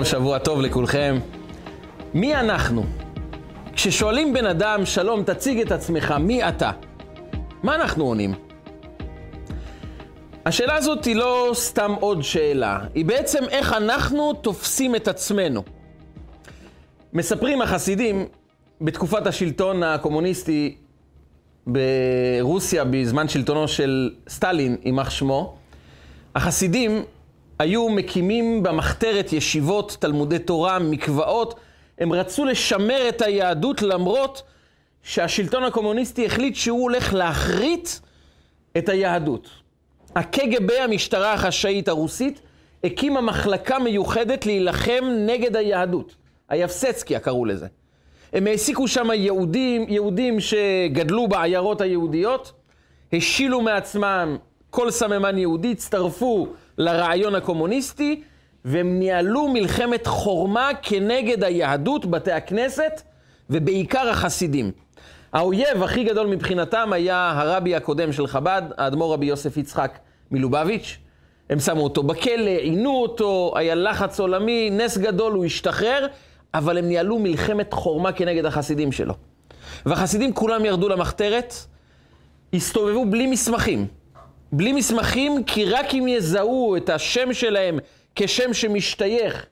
טוב, שבוע טוב לכולכם. מי אנחנו? כששואלים בן אדם, שלום, תציג את עצמך, מי אתה? מה אנחנו עונים? השאלה הזאת היא לא סתם עוד שאלה, היא בעצם איך אנחנו תופסים את עצמנו. מספרים החסידים, בתקופת השלטון הקומוניסטי ברוסיה, בזמן שלטונו של סטלין, יימח שמו, החסידים היו מקימים במחתרת ישיבות, תלמודי תורה, מקוואות. הם רצו לשמר את היהדות למרות שהשלטון הקומוניסטי החליט שהוא הולך להכרית את היהדות. הקג"ב, המשטרה החשאית הרוסית, הקימה מחלקה מיוחדת להילחם נגד היהדות. היבסצקיה קראו לזה. הם העסיקו שם יהודים, יהודים שגדלו בעיירות היהודיות, השילו מעצמם כל סממן יהודי, הצטרפו לרעיון הקומוניסטי, והם ניהלו מלחמת חורמה כנגד היהדות, בתי הכנסת, ובעיקר החסידים. האויב הכי גדול מבחינתם היה הרבי הקודם של חב"ד, האדמו"ר רבי יוסף יצחק מלובביץ'. הם שמו אותו בכלא, עינו אותו, היה לחץ עולמי, נס גדול, הוא השתחרר, אבל הם ניהלו מלחמת חורמה כנגד החסידים שלו. והחסידים כולם ירדו למחתרת, הסתובבו בלי מסמכים. בלי מסמכים, כי רק אם יזהו את השם שלהם כשם שמשתייך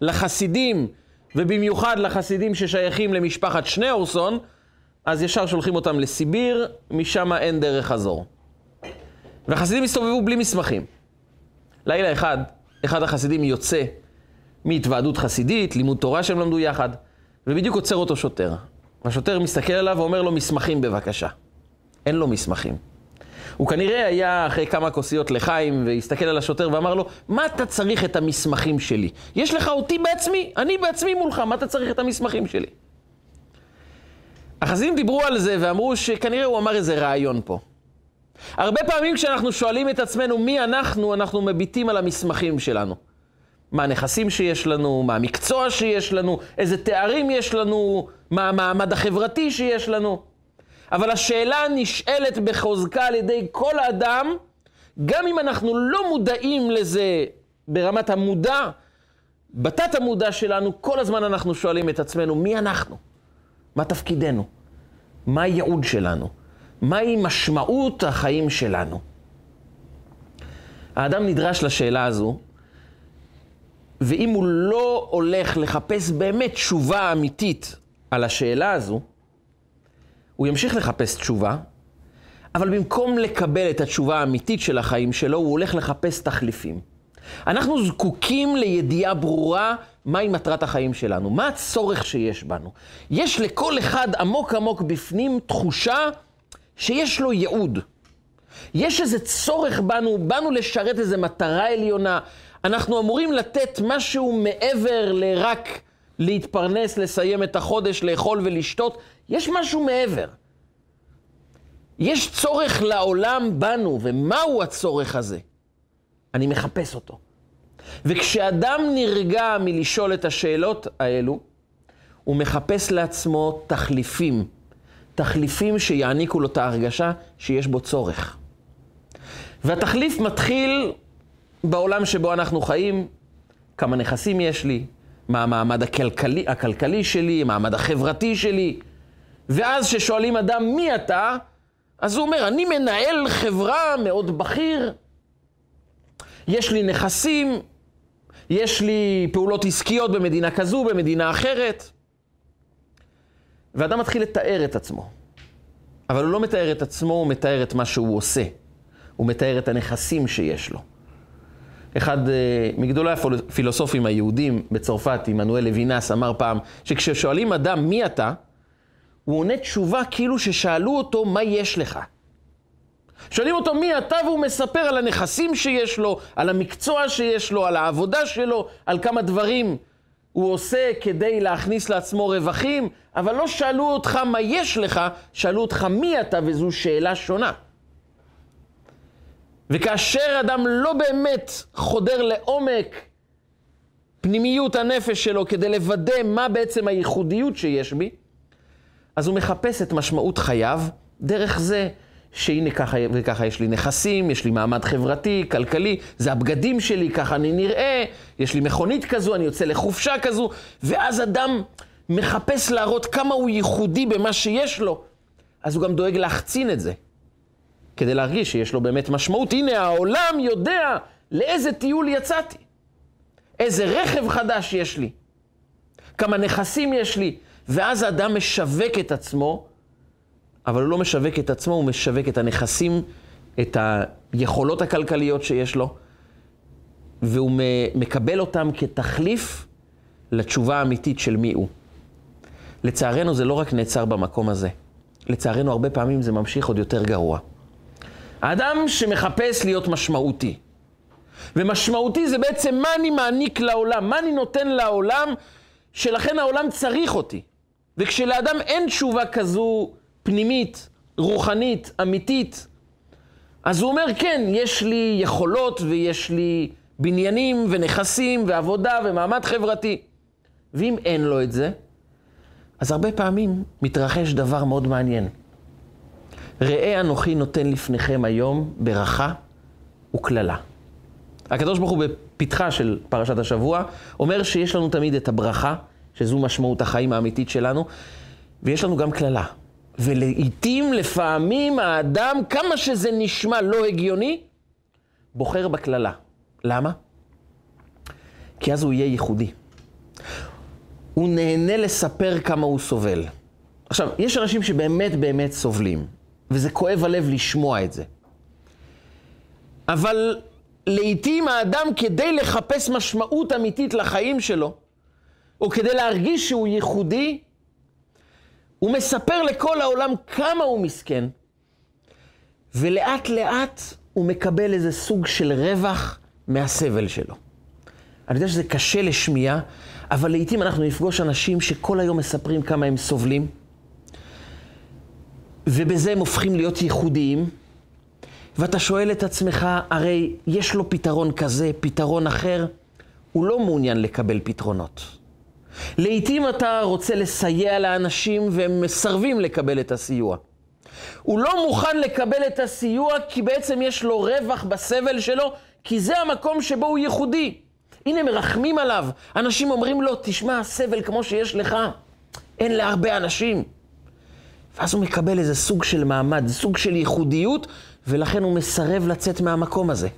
לחסידים, ובמיוחד לחסידים ששייכים למשפחת שניאורסון, אז ישר שולחים אותם לסיביר, משם אין דרך חזור. והחסידים הסתובבו בלי מסמכים. לילה אחד, אחד החסידים יוצא מהתוועדות חסידית, לימוד תורה שהם למדו יחד, ובדיוק עוצר אותו שוטר. והשוטר מסתכל עליו ואומר לו, מסמכים בבקשה. אין לו מסמכים. הוא כנראה היה אחרי כמה כוסיות לחיים, והסתכל על השוטר ואמר לו, מה אתה צריך את המסמכים שלי? יש לך אותי בעצמי, אני בעצמי מולך, מה אתה צריך את המסמכים שלי? החסידים דיברו על זה ואמרו שכנראה הוא אמר איזה רעיון פה. הרבה פעמים כשאנחנו שואלים את עצמנו מי אנחנו, אנחנו מביטים על המסמכים שלנו. מה הנכסים שיש לנו, מה המקצוע שיש לנו, איזה תארים יש לנו, מה המעמד החברתי שיש לנו. אבל השאלה נשאלת בחוזקה על ידי כל אדם, גם אם אנחנו לא מודעים לזה ברמת המודע, בתת המודע שלנו, כל הזמן אנחנו שואלים את עצמנו, מי אנחנו? מה תפקידנו? מה הייעוד שלנו? מהי משמעות החיים שלנו? האדם נדרש לשאלה הזו, ואם הוא לא הולך לחפש באמת תשובה אמיתית על השאלה הזו, הוא ימשיך לחפש תשובה, אבל במקום לקבל את התשובה האמיתית של החיים שלו, הוא הולך לחפש תחליפים. אנחנו זקוקים לידיעה ברורה מהי מטרת החיים שלנו, מה הצורך שיש בנו. יש לכל אחד עמוק עמוק בפנים תחושה שיש לו ייעוד. יש איזה צורך בנו, באנו לשרת איזו מטרה עליונה. אנחנו אמורים לתת משהו מעבר לרק להתפרנס, לסיים את החודש, לאכול ולשתות. יש משהו מעבר. יש צורך לעולם בנו, ומהו הצורך הזה? אני מחפש אותו. וכשאדם נרגע מלשאול את השאלות האלו, הוא מחפש לעצמו תחליפים. תחליפים שיעניקו לו את ההרגשה שיש בו צורך. והתחליף מתחיל בעולם שבו אנחנו חיים, כמה נכסים יש לי, מה המעמד הכלכלי, הכלכלי שלי, המעמד החברתי שלי. ואז כששואלים אדם מי אתה, אז הוא אומר, אני מנהל חברה מאוד בכיר, יש לי נכסים, יש לי פעולות עסקיות במדינה כזו, במדינה אחרת. ואדם מתחיל לתאר את עצמו. אבל הוא לא מתאר את עצמו, הוא מתאר את מה שהוא עושה. הוא מתאר את הנכסים שיש לו. אחד uh, מגדולי הפילוסופים היהודים בצרפת, עמנואל לוינס, אמר פעם, שכששואלים אדם מי אתה, הוא עונה תשובה כאילו ששאלו אותו מה יש לך. שואלים אותו מי אתה והוא מספר על הנכסים שיש לו, על המקצוע שיש לו, על העבודה שלו, על כמה דברים הוא עושה כדי להכניס לעצמו רווחים, אבל לא שאלו אותך מה יש לך, שאלו אותך מי אתה, וזו שאלה שונה. וכאשר אדם לא באמת חודר לעומק פנימיות הנפש שלו כדי לוודא מה בעצם הייחודיות שיש בי, אז הוא מחפש את משמעות חייו דרך זה שהנה ככה וככה יש לי נכסים, יש לי מעמד חברתי, כלכלי, זה הבגדים שלי, ככה אני נראה, יש לי מכונית כזו, אני יוצא לחופשה כזו, ואז אדם מחפש להראות כמה הוא ייחודי במה שיש לו, אז הוא גם דואג להחצין את זה, כדי להרגיש שיש לו באמת משמעות. הנה, העולם יודע לאיזה טיול יצאתי, איזה רכב חדש יש לי, כמה נכסים יש לי, ואז האדם משווק את עצמו, אבל הוא לא משווק את עצמו, הוא משווק את הנכסים, את היכולות הכלכליות שיש לו, והוא מקבל אותם כתחליף לתשובה האמיתית של מי הוא. לצערנו זה לא רק נעצר במקום הזה. לצערנו הרבה פעמים זה ממשיך עוד יותר גרוע. האדם שמחפש להיות משמעותי, ומשמעותי זה בעצם מה אני מעניק לעולם, מה אני נותן לעולם, שלכן העולם צריך אותי. וכשלאדם אין תשובה כזו פנימית, רוחנית, אמיתית, אז הוא אומר, כן, יש לי יכולות ויש לי בניינים ונכסים ועבודה ומעמד חברתי. ואם אין לו את זה, אז הרבה פעמים מתרחש דבר מאוד מעניין. ראה אנוכי נותן לפניכם היום ברכה וקללה. הקדוש ברוך הוא בפתחה של פרשת השבוע אומר שיש לנו תמיד את הברכה, שזו משמעות החיים האמיתית שלנו, ויש לנו גם קללה. ולעיתים, לפעמים, האדם, כמה שזה נשמע לא הגיוני, בוחר בקללה. למה? כי אז הוא יהיה ייחודי. הוא נהנה לספר כמה הוא סובל. עכשיו, יש אנשים שבאמת באמת סובלים, וזה כואב הלב לשמוע את זה. אבל לעיתים האדם, כדי לחפש משמעות אמיתית לחיים שלו, או כדי להרגיש שהוא ייחודי, הוא מספר לכל העולם כמה הוא מסכן, ולאט לאט הוא מקבל איזה סוג של רווח מהסבל שלו. אני יודע שזה קשה לשמיעה, אבל לעיתים אנחנו נפגוש אנשים שכל היום מספרים כמה הם סובלים, ובזה הם הופכים להיות ייחודיים, ואתה שואל את עצמך, הרי יש לו פתרון כזה, פתרון אחר, הוא לא מעוניין לקבל פתרונות. לעתים אתה רוצה לסייע לאנשים והם מסרבים לקבל את הסיוע. הוא לא מוכן לקבל את הסיוע כי בעצם יש לו רווח בסבל שלו, כי זה המקום שבו הוא ייחודי. הנה מרחמים עליו, אנשים אומרים לו, תשמע, סבל כמו שיש לך, אין להרבה אנשים. ואז הוא מקבל איזה סוג של מעמד, סוג של ייחודיות, ולכן הוא מסרב לצאת מהמקום הזה.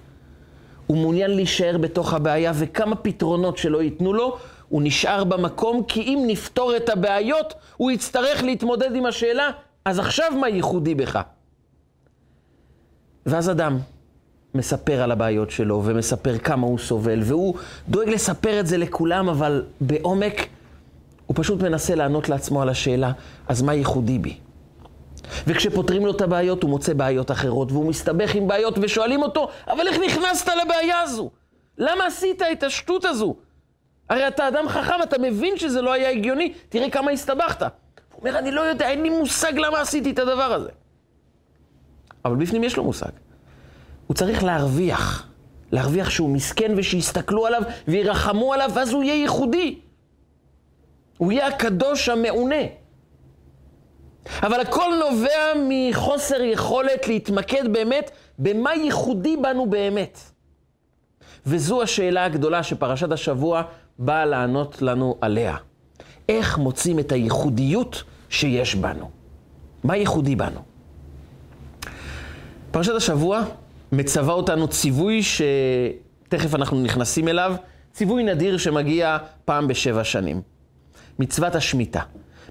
הוא מעוניין להישאר בתוך הבעיה, וכמה פתרונות שלא ייתנו לו, הוא נשאר במקום, כי אם נפתור את הבעיות, הוא יצטרך להתמודד עם השאלה, אז עכשיו מה ייחודי בך? ואז אדם מספר על הבעיות שלו, ומספר כמה הוא סובל, והוא דואג לספר את זה לכולם, אבל בעומק הוא פשוט מנסה לענות לעצמו על השאלה, אז מה ייחודי בי? וכשפותרים לו את הבעיות, הוא מוצא בעיות אחרות, והוא מסתבך עם בעיות, ושואלים אותו, אבל איך נכנסת לבעיה הזו? למה עשית את השטות הזו? הרי אתה אדם חכם, אתה מבין שזה לא היה הגיוני, תראה כמה הסתבכת. הוא אומר, אני לא יודע, אין לי מושג למה עשיתי את הדבר הזה. אבל בפנים יש לו מושג. הוא צריך להרוויח. להרוויח שהוא מסכן ושיסתכלו עליו וירחמו עליו, ואז הוא יהיה ייחודי. הוא יהיה הקדוש המעונה. אבל הכל נובע מחוסר יכולת להתמקד באמת במה ייחודי בנו באמת. וזו השאלה הגדולה שפרשת השבוע באה לענות לנו עליה. איך מוצאים את הייחודיות שיש בנו? מה ייחודי בנו? פרשת השבוע מצווה אותנו ציווי שתכף אנחנו נכנסים אליו, ציווי נדיר שמגיע פעם בשבע שנים. מצוות השמיטה.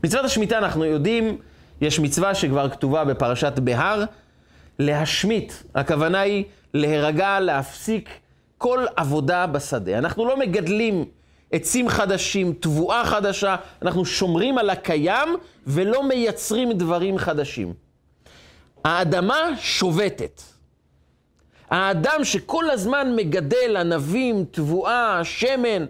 מצוות השמיטה אנחנו יודעים, יש מצווה שכבר כתובה בפרשת בהר, להשמיט. הכוונה היא להירגע, להפסיק כל עבודה בשדה. אנחנו לא מגדלים עצים חדשים, תבואה חדשה, אנחנו שומרים על הקיים ולא מייצרים דברים חדשים. האדמה שובתת. האדם שכל הזמן מגדל ענבים, תבואה, שמן,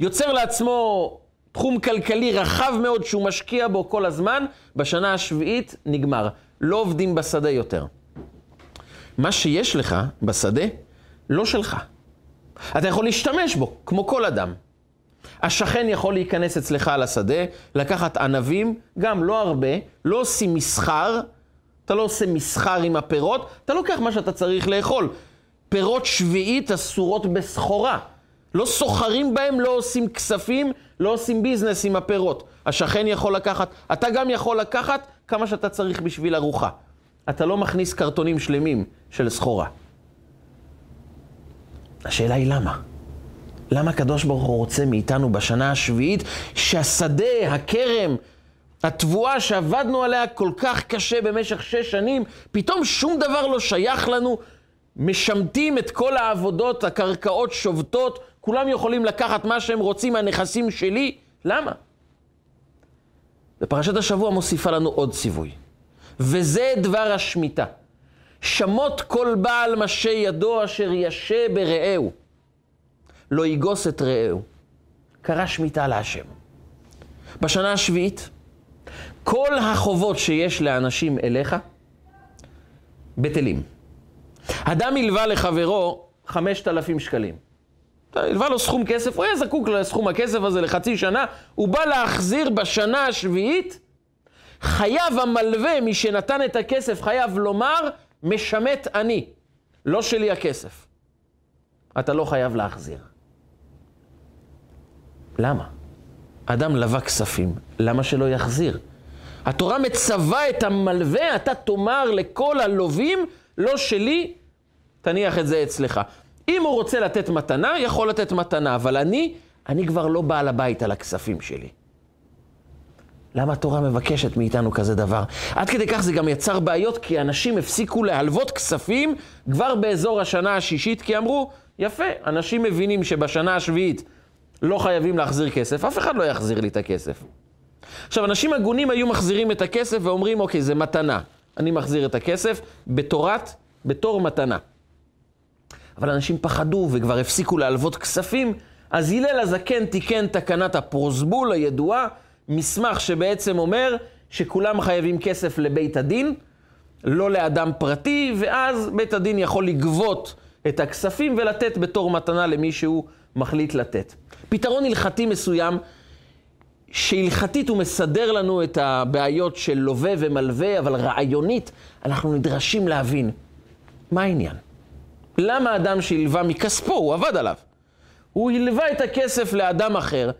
יוצר לעצמו תחום כלכלי רחב מאוד שהוא משקיע בו כל הזמן, בשנה השביעית נגמר. לא עובדים בשדה יותר. מה שיש לך בשדה, לא שלך. אתה יכול להשתמש בו, כמו כל אדם. השכן יכול להיכנס אצלך לשדה, לקחת ענבים, גם לא הרבה, לא עושים מסחר, אתה לא עושה מסחר עם הפירות, אתה לוקח מה שאתה צריך לאכול. פירות שביעית אסורות בסחורה. לא סוחרים בהם, לא עושים כספים, לא עושים ביזנס עם הפירות. השכן יכול לקחת, אתה גם יכול לקחת כמה שאתה צריך בשביל ארוחה. אתה לא מכניס קרטונים שלמים של סחורה. השאלה היא למה? למה הקדוש ברוך הוא רוצה מאיתנו בשנה השביעית שהשדה, הכרם, התבואה שעבדנו עליה כל כך קשה במשך שש שנים, פתאום שום דבר לא שייך לנו, משמטים את כל העבודות, הקרקעות שובתות, כולם יכולים לקחת מה שהם רוצים מהנכסים שלי, למה? ופרשת השבוע מוסיפה לנו עוד ציווי, וזה דבר השמיטה. שמות כל בעל משה ידו אשר ישה ברעהו, לא יגוס את רעהו. קרא שמיטה להשם. בשנה השביעית, כל החובות שיש לאנשים אליך, בטלים. אדם הלווה לחברו 5,000 שקלים. הלווה לו סכום כסף, הוא היה זקוק לסכום הכסף הזה לחצי שנה, הוא בא להחזיר בשנה השביעית, חייב המלווה, מי שנתן את הכסף, חייב לומר, משמט אני, לא שלי הכסף. אתה לא חייב להחזיר. למה? אדם לווה כספים, למה שלא יחזיר? התורה מצווה את המלווה, אתה תאמר לכל הלווים, לא שלי, תניח את זה אצלך. אם הוא רוצה לתת מתנה, יכול לתת מתנה, אבל אני, אני כבר לא בעל הבית על הכספים שלי. למה התורה מבקשת מאיתנו כזה דבר? עד כדי כך זה גם יצר בעיות, כי אנשים הפסיקו להלוות כספים כבר באזור השנה השישית, כי אמרו, יפה, אנשים מבינים שבשנה השביעית לא חייבים להחזיר כסף, אף אחד לא יחזיר לי את הכסף. עכשיו, אנשים הגונים היו מחזירים את הכסף ואומרים, אוקיי, זה מתנה. אני מחזיר את הכסף בתורת, בתור מתנה. אבל אנשים פחדו וכבר הפסיקו להלוות כספים, אז הלל הזקן תיקן תקנת הפרוסבול הידועה, מסמך שבעצם אומר שכולם חייבים כסף לבית הדין, לא לאדם פרטי, ואז בית הדין יכול לגבות את הכספים ולתת בתור מתנה למי שהוא מחליט לתת. פתרון הלכתי מסוים, שהלכתית הוא מסדר לנו את הבעיות של לווה ומלווה, אבל רעיונית אנחנו נדרשים להבין מה העניין. למה אדם שהלווה מכספו, הוא עבד עליו, הוא הלווה את הכסף לאדם אחר,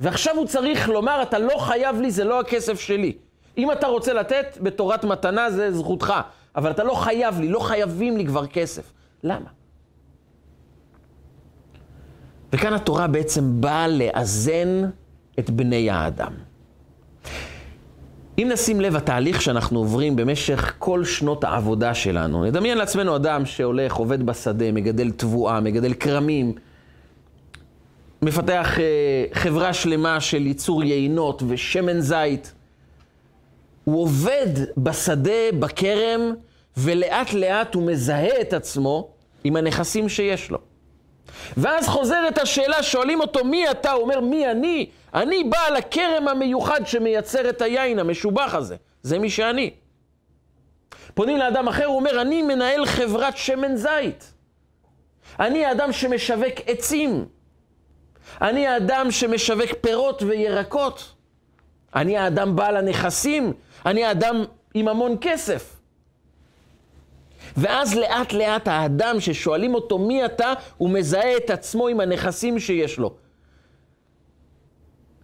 ועכשיו הוא צריך לומר, אתה לא חייב לי, זה לא הכסף שלי. אם אתה רוצה לתת בתורת מתנה, זה זכותך, אבל אתה לא חייב לי, לא חייבים לי כבר כסף. למה? וכאן התורה בעצם באה לאזן את בני האדם. אם נשים לב, התהליך שאנחנו עוברים במשך כל שנות העבודה שלנו, נדמיין לעצמנו אדם שהולך, עובד בשדה, מגדל תבואה, מגדל כרמים, מפתח אה, חברה שלמה של ייצור יינות ושמן זית. הוא עובד בשדה, בכרם, ולאט לאט הוא מזהה את עצמו עם הנכסים שיש לו. ואז חוזרת השאלה, שואלים אותו, מי אתה? הוא אומר, מי אני? אני בעל הכרם המיוחד שמייצר את היין המשובח הזה. זה מי שאני. פונים לאדם אחר, הוא אומר, אני מנהל חברת שמן זית. אני האדם שמשווק עצים. אני האדם שמשווק פירות וירקות. אני האדם בעל הנכסים. אני האדם עם המון כסף. ואז לאט לאט האדם ששואלים אותו מי אתה, הוא מזהה את עצמו עם הנכסים שיש לו.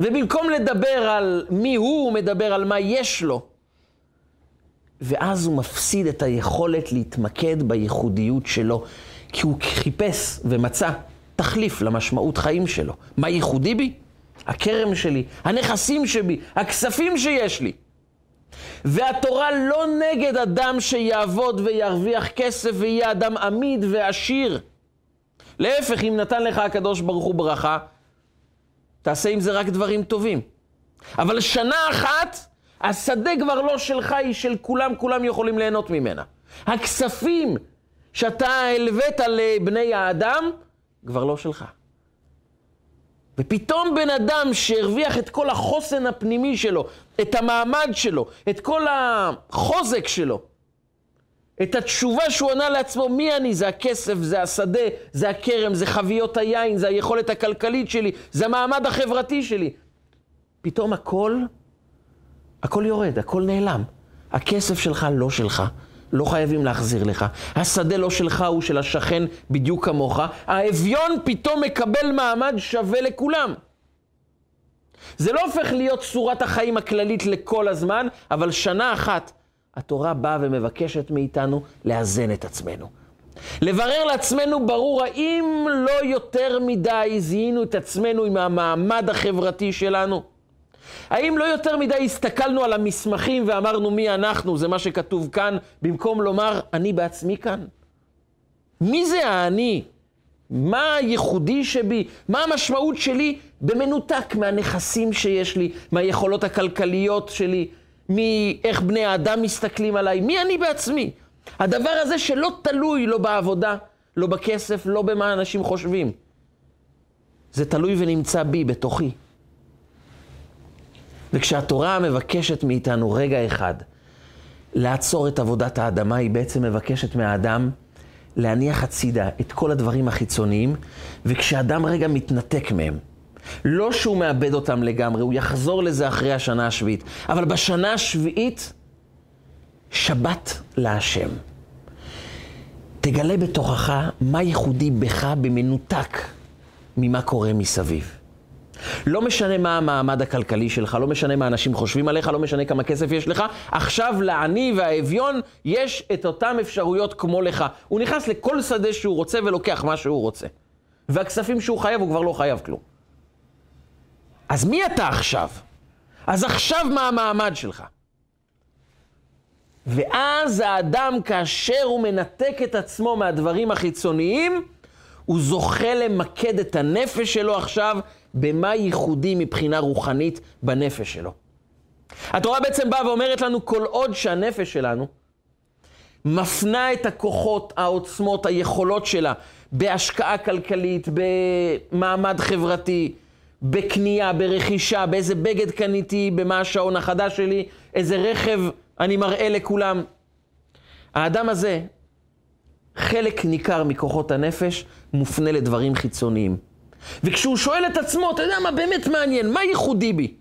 ובמקום לדבר על מי הוא, הוא מדבר על מה יש לו. ואז הוא מפסיד את היכולת להתמקד בייחודיות שלו, כי הוא חיפש ומצא תחליף למשמעות חיים שלו. מה ייחודי בי? הכרם שלי, הנכסים שבי, הכספים שיש לי. והתורה לא נגד אדם שיעבוד וירוויח כסף ויהיה אדם עמיד ועשיר. להפך, אם נתן לך הקדוש ברוך הוא ברכה, תעשה עם זה רק דברים טובים. אבל שנה אחת, השדה כבר לא שלך, היא של כולם, כולם יכולים ליהנות ממנה. הכספים שאתה הלווית לבני האדם, כבר לא שלך. ופתאום בן אדם שהרוויח את כל החוסן הפנימי שלו, את המעמד שלו, את כל החוזק שלו, את התשובה שהוא ענה לעצמו, מי אני? זה הכסף, זה השדה, זה הכרם, זה חביות היין, זה היכולת הכלכלית שלי, זה המעמד החברתי שלי. פתאום הכל, הכל יורד, הכל נעלם. הכסף שלך לא שלך. לא חייבים להחזיר לך. השדה לא שלך, הוא של השכן בדיוק כמוך. האביון פתאום מקבל מעמד שווה לכולם. זה לא הופך להיות צורת החיים הכללית לכל הזמן, אבל שנה אחת התורה באה ומבקשת מאיתנו לאזן את עצמנו. לברר לעצמנו ברור האם לא יותר מדי זיהינו את עצמנו עם המעמד החברתי שלנו? האם לא יותר מדי הסתכלנו על המסמכים ואמרנו מי אנחנו, זה מה שכתוב כאן, במקום לומר אני בעצמי כאן? מי זה האני? מה הייחודי שבי? מה המשמעות שלי במנותק מהנכסים שיש לי, מהיכולות הכלכליות שלי, מאיך בני האדם מסתכלים עליי, מי אני בעצמי? הדבר הזה שלא תלוי לא בעבודה, לא בכסף, לא במה אנשים חושבים. זה תלוי ונמצא בי, בתוכי. וכשהתורה מבקשת מאיתנו רגע אחד לעצור את עבודת האדמה, היא בעצם מבקשת מהאדם להניח הצידה את כל הדברים החיצוניים, וכשאדם רגע מתנתק מהם, לא שהוא מאבד אותם לגמרי, הוא יחזור לזה אחרי השנה השביעית, אבל בשנה השביעית, שבת להשם. תגלה בתוכך מה ייחודי בך במנותק ממה קורה מסביב. לא משנה מה המעמד הכלכלי שלך, לא משנה מה אנשים חושבים עליך, לא משנה כמה כסף יש לך, עכשיו לעני והאביון יש את אותן אפשרויות כמו לך. הוא נכנס לכל שדה שהוא רוצה ולוקח מה שהוא רוצה. והכספים שהוא חייב, הוא כבר לא חייב כלום. אז מי אתה עכשיו? אז עכשיו מה המעמד שלך? ואז האדם, כאשר הוא מנתק את עצמו מהדברים החיצוניים, הוא זוכה למקד את הנפש שלו עכשיו במה ייחודי מבחינה רוחנית בנפש שלו. התורה בעצם באה ואומרת לנו, כל עוד שהנפש שלנו מפנה את הכוחות, העוצמות, היכולות שלה בהשקעה כלכלית, במעמד חברתי, בקנייה, ברכישה, באיזה בגד קניתי, במה השעון החדש שלי, איזה רכב אני מראה לכולם. האדם הזה, חלק ניכר מכוחות הנפש מופנה לדברים חיצוניים. וכשהוא שואל את עצמו, אתה יודע מה באמת מעניין, מה ייחודי בי?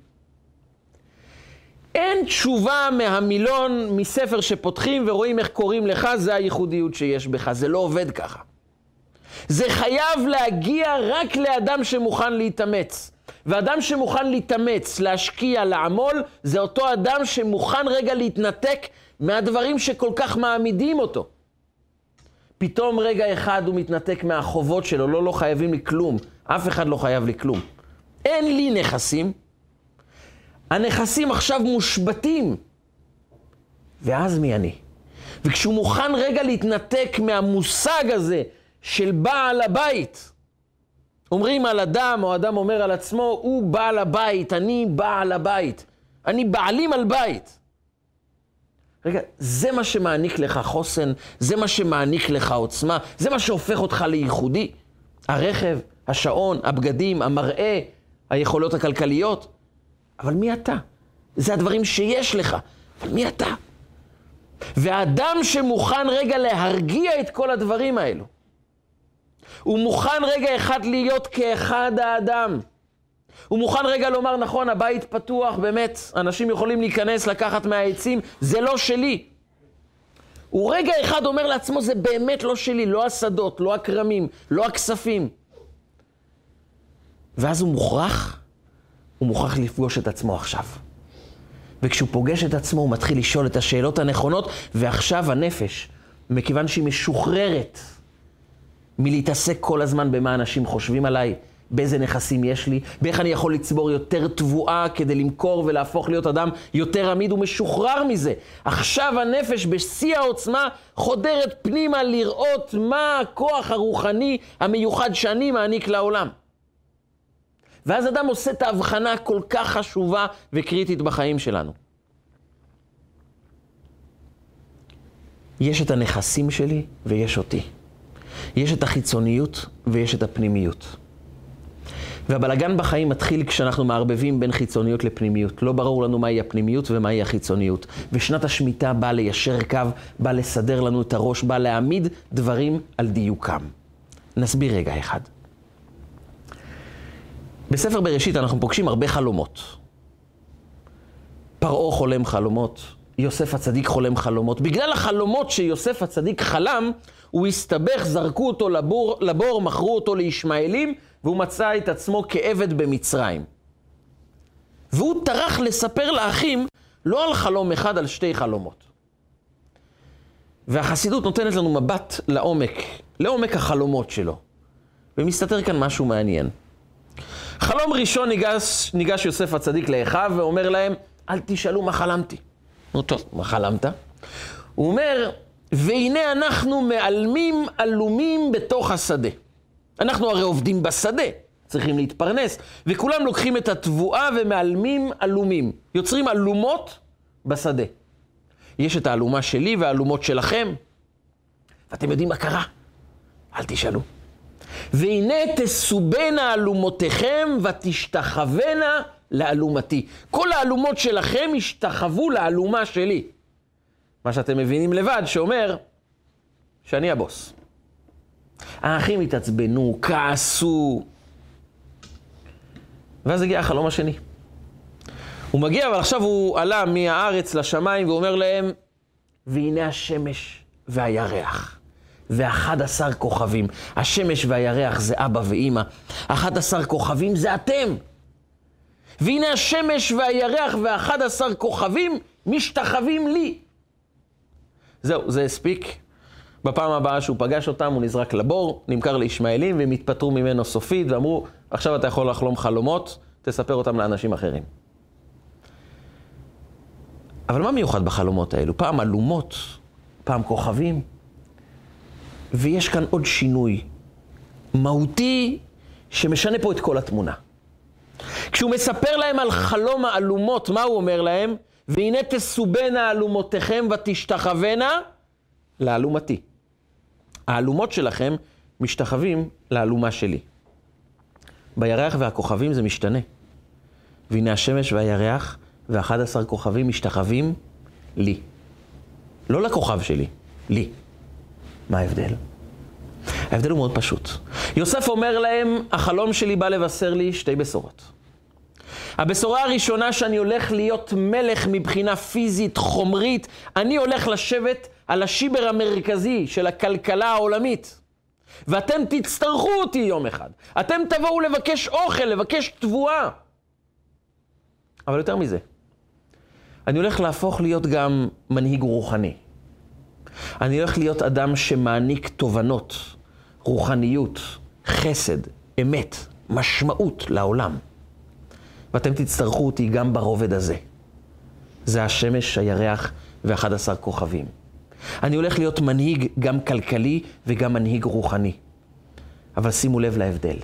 אין תשובה מהמילון, מספר שפותחים ורואים איך קוראים לך, זה הייחודיות שיש בך, זה לא עובד ככה. זה חייב להגיע רק לאדם שמוכן להתאמץ. ואדם שמוכן להתאמץ, להשקיע, לעמול, זה אותו אדם שמוכן רגע להתנתק מהדברים שכל כך מעמידים אותו. פתאום רגע אחד הוא מתנתק מהחובות שלו, לא, לא חייבים לי כלום. אף אחד לא חייב לי כלום. אין לי נכסים, הנכסים עכשיו מושבתים. ואז מי אני? וכשהוא מוכן רגע להתנתק מהמושג הזה של בעל הבית, אומרים על אדם, או אדם אומר על עצמו, הוא בעל הבית, אני בעל הבית. אני בעלים על בית. רגע, זה מה שמעניק לך חוסן, זה מה שמעניק לך עוצמה, זה מה שהופך אותך לייחודי. הרכב, השעון, הבגדים, המראה, היכולות הכלכליות. אבל מי אתה? זה הדברים שיש לך, אבל מי אתה? והאדם שמוכן רגע להרגיע את כל הדברים האלו, הוא מוכן רגע אחד להיות כאחד האדם. הוא מוכן רגע לומר, נכון, הבית פתוח, באמת, אנשים יכולים להיכנס, לקחת מהעצים, זה לא שלי. הוא רגע אחד אומר לעצמו, זה באמת לא שלי, לא השדות, לא הכרמים, לא הכספים. ואז הוא מוכרח, הוא מוכרח לפגוש את עצמו עכשיו. וכשהוא פוגש את עצמו, הוא מתחיל לשאול את השאלות הנכונות, ועכשיו הנפש, מכיוון שהיא משוחררת מלהתעסק כל הזמן במה אנשים חושבים עליי, באיזה נכסים יש לי, באיך אני יכול לצבור יותר תבואה כדי למכור ולהפוך להיות אדם יותר עמיד ומשוחרר מזה. עכשיו הנפש בשיא העוצמה חודרת פנימה לראות מה הכוח הרוחני המיוחד שאני מעניק לעולם. ואז אדם עושה את ההבחנה הכל כך חשובה וקריטית בחיים שלנו. יש את הנכסים שלי ויש אותי. יש את החיצוניות ויש את הפנימיות. והבלגן בחיים מתחיל כשאנחנו מערבבים בין חיצוניות לפנימיות. לא ברור לנו מהי הפנימיות ומהי החיצוניות. ושנת השמיטה באה ליישר קו, באה לסדר לנו את הראש, באה להעמיד דברים על דיוקם. נסביר רגע אחד. בספר בראשית אנחנו פוגשים הרבה חלומות. פרעה חולם חלומות, יוסף הצדיק חולם חלומות. בגלל החלומות שיוסף הצדיק חלם, הוא הסתבך, זרקו אותו לבור, לבור מכרו אותו לישמעאלים, והוא מצא את עצמו כעבד במצרים. והוא טרח לספר לאחים לא על חלום אחד, על שתי חלומות. והחסידות נותנת לנו מבט לעומק, לעומק החלומות שלו. ומסתתר כאן משהו מעניין. חלום ראשון ניגש, ניגש יוסף הצדיק לאחיו ואומר להם, אל תשאלו מה חלמתי. נו טוב, מה חלמת? הוא אומר, והנה אנחנו מעלמים עלומים בתוך השדה. אנחנו הרי עובדים בשדה, צריכים להתפרנס, וכולם לוקחים את התבואה ומעלמים עלומים. יוצרים אלומות בשדה. יש את האלומה שלי והאלומות שלכם, ואתם יודעים מה קרה? אל תשאלו. והנה תסובנה אלומותיכם ותשתחוונה לאלומתי. כל האלומות שלכם ישתחוו לאלומה שלי. מה שאתם מבינים לבד, שאומר שאני הבוס. האחים התעצבנו, כעסו. ואז הגיע החלום השני. הוא מגיע, אבל עכשיו הוא עלה מהארץ לשמיים ואומר להם, והנה השמש והירח. ואחד עשר כוכבים. השמש והירח זה אבא ואימא. אחד עשר כוכבים זה אתם. והנה השמש והירח ואחד עשר כוכבים משתחווים לי. זהו, זה הספיק. בפעם הבאה שהוא פגש אותם, הוא נזרק לבור, נמכר לישמעאלים, והם התפטרו ממנו סופית, ואמרו, עכשיו אתה יכול לחלום חלומות, תספר אותם לאנשים אחרים. אבל מה מיוחד בחלומות האלו? פעם אלומות, פעם כוכבים, ויש כאן עוד שינוי מהותי שמשנה פה את כל התמונה. כשהוא מספר להם על חלום האלומות, מה הוא אומר להם? והנה תסובנה אלומותיכם ותשתחוונה לאלומתי. האלומות שלכם משתחווים לאלומה שלי. בירח והכוכבים זה משתנה. והנה השמש והירח ואחד עשר כוכבים משתחווים לי. לא לכוכב שלי, לי. מה ההבדל? ההבדל הוא מאוד פשוט. יוסף אומר להם, החלום שלי בא לבשר לי שתי בשורות. הבשורה הראשונה שאני הולך להיות מלך מבחינה פיזית, חומרית, אני הולך לשבת על השיבר המרכזי של הכלכלה העולמית. ואתם תצטרכו אותי יום אחד. אתם תבואו לבקש אוכל, לבקש תבואה. אבל יותר מזה, אני הולך להפוך להיות גם מנהיג רוחני. אני הולך להיות אדם שמעניק תובנות, רוחניות, חסד, אמת, משמעות לעולם. ואתם תצטרכו אותי גם ברובד הזה. זה השמש, הירח ואחד עשר כוכבים. אני הולך להיות מנהיג גם כלכלי וגם מנהיג רוחני. אבל שימו לב להבדל.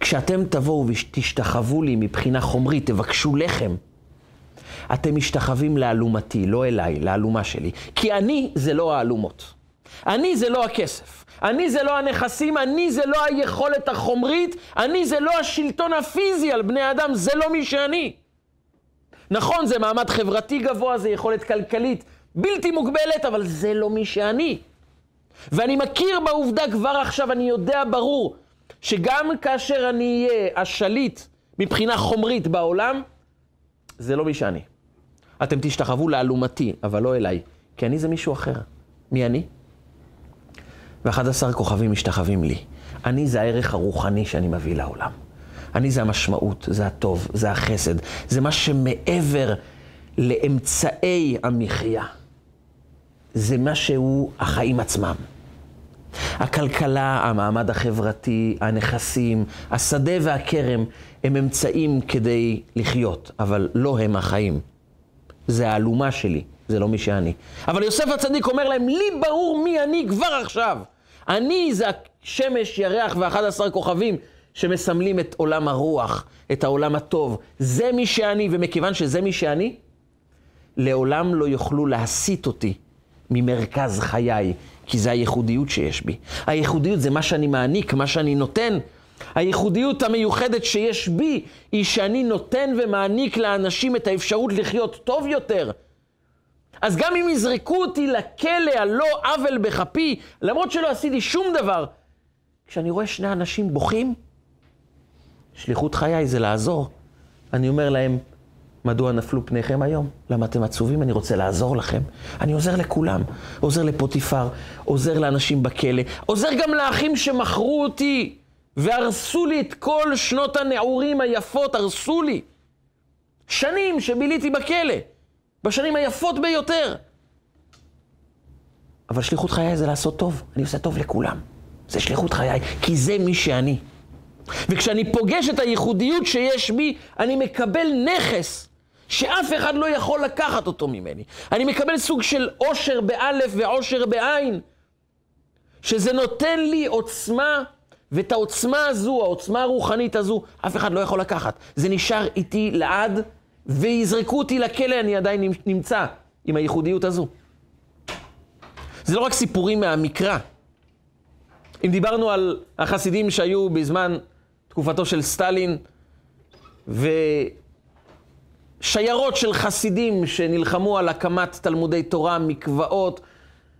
כשאתם תבואו ותשתחוו לי מבחינה חומרית, תבקשו לחם, אתם משתחווים לאלומתי, לא אליי, לאלומה שלי. כי אני זה לא האלומות. אני זה לא הכסף. אני זה לא הנכסים, אני זה לא היכולת החומרית, אני זה לא השלטון הפיזי על בני אדם, זה לא מי שאני. נכון, זה מעמד חברתי גבוה, זה יכולת כלכלית בלתי מוגבלת, אבל זה לא מי שאני. ואני מכיר בעובדה כבר עכשיו, אני יודע ברור, שגם כאשר אני אהיה השליט מבחינה חומרית בעולם, זה לא מי שאני. אתם תשתחוו לאלומתי, אבל לא אליי, כי אני זה מישהו אחר. מי אני? ואחד עשר כוכבים משתחווים לי. אני זה הערך הרוחני שאני מביא לעולם. אני זה המשמעות, זה הטוב, זה החסד, זה מה שמעבר לאמצעי המחיה. זה מה שהוא החיים עצמם. הכלכלה, המעמד החברתי, הנכסים, השדה והכרם, הם אמצעים כדי לחיות, אבל לא הם החיים. זה האלומה שלי, זה לא מי שאני. אבל יוסף הצדיק אומר להם, לי ברור מי אני כבר עכשיו. אני זה השמש, ירח ואחד עשר כוכבים שמסמלים את עולם הרוח, את העולם הטוב. זה מי שאני, ומכיוון שזה מי שאני, לעולם לא יוכלו להסיט אותי ממרכז חיי, כי זה הייחודיות שיש בי. הייחודיות זה מה שאני מעניק, מה שאני נותן. הייחודיות המיוחדת שיש בי היא שאני נותן ומעניק לאנשים את האפשרות לחיות טוב יותר. אז גם אם יזרקו אותי לכלא על לא עוול בכפי, למרות שלא עשיתי שום דבר, כשאני רואה שני אנשים בוכים, שליחות חיי זה לעזור. אני אומר להם, מדוע נפלו פניכם היום? למה אתם עצובים? אני רוצה לעזור לכם. אני עוזר לכולם. עוזר לפוטיפר, עוזר לאנשים בכלא, עוזר גם לאחים שמכרו אותי והרסו לי את כל שנות הנעורים היפות, הרסו לי. שנים שביליתי בכלא, בשנים היפות ביותר. אבל שליחות חיי זה לעשות טוב. אני עושה טוב לכולם. זה שליחות חיי, כי זה מי שאני. וכשאני פוגש את הייחודיות שיש בי, אני מקבל נכס שאף אחד לא יכול לקחת אותו ממני. אני מקבל סוג של עושר באלף ועושר בעין, שזה נותן לי עוצמה, ואת העוצמה הזו, העוצמה הרוחנית הזו, אף אחד לא יכול לקחת. זה נשאר איתי לעד, ויזרקו אותי לכלא, אני עדיין נמצא עם הייחודיות הזו. זה לא רק סיפורים מהמקרא. אם דיברנו על החסידים שהיו בזמן תקופתו של סטלין, ושיירות של חסידים שנלחמו על הקמת תלמודי תורה, מקוואות,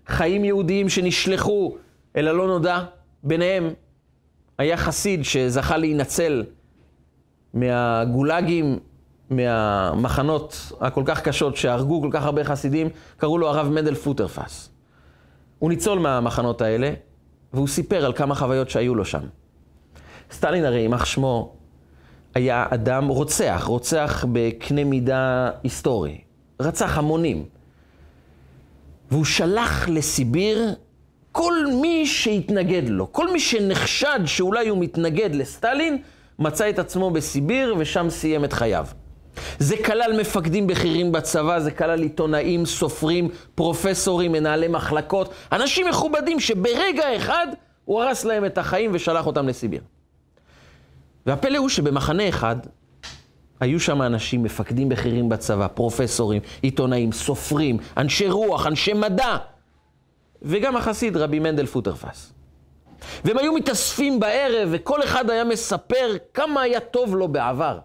חיים יהודיים שנשלחו אל הלא נודע, ביניהם היה חסיד שזכה להינצל מהגולאגים, מהמחנות הכל כך קשות שהרגו כל כך הרבה חסידים, קראו לו הרב מנדל פוטרפס. הוא ניצול מהמחנות האלה, והוא סיפר על כמה חוויות שהיו לו שם. סטלין הרי, יימח שמו, היה אדם רוצח, רוצח בקנה מידה היסטורי. רצח המונים. והוא שלח לסיביר כל מי שהתנגד לו. כל מי שנחשד שאולי הוא מתנגד לסטלין, מצא את עצמו בסיביר ושם סיים את חייו. זה כלל מפקדים בכירים בצבא, זה כלל עיתונאים, סופרים, פרופסורים, מנהלי מחלקות, אנשים מכובדים שברגע אחד הוא הרס להם את החיים ושלח אותם לסיביר. והפלא הוא שבמחנה אחד היו שם אנשים, מפקדים בכירים בצבא, פרופסורים, עיתונאים, סופרים, אנשי רוח, אנשי מדע, וגם החסיד רבי מנדל פוטרפס. והם היו מתאספים בערב, וכל אחד היה מספר כמה היה טוב לו בעבר.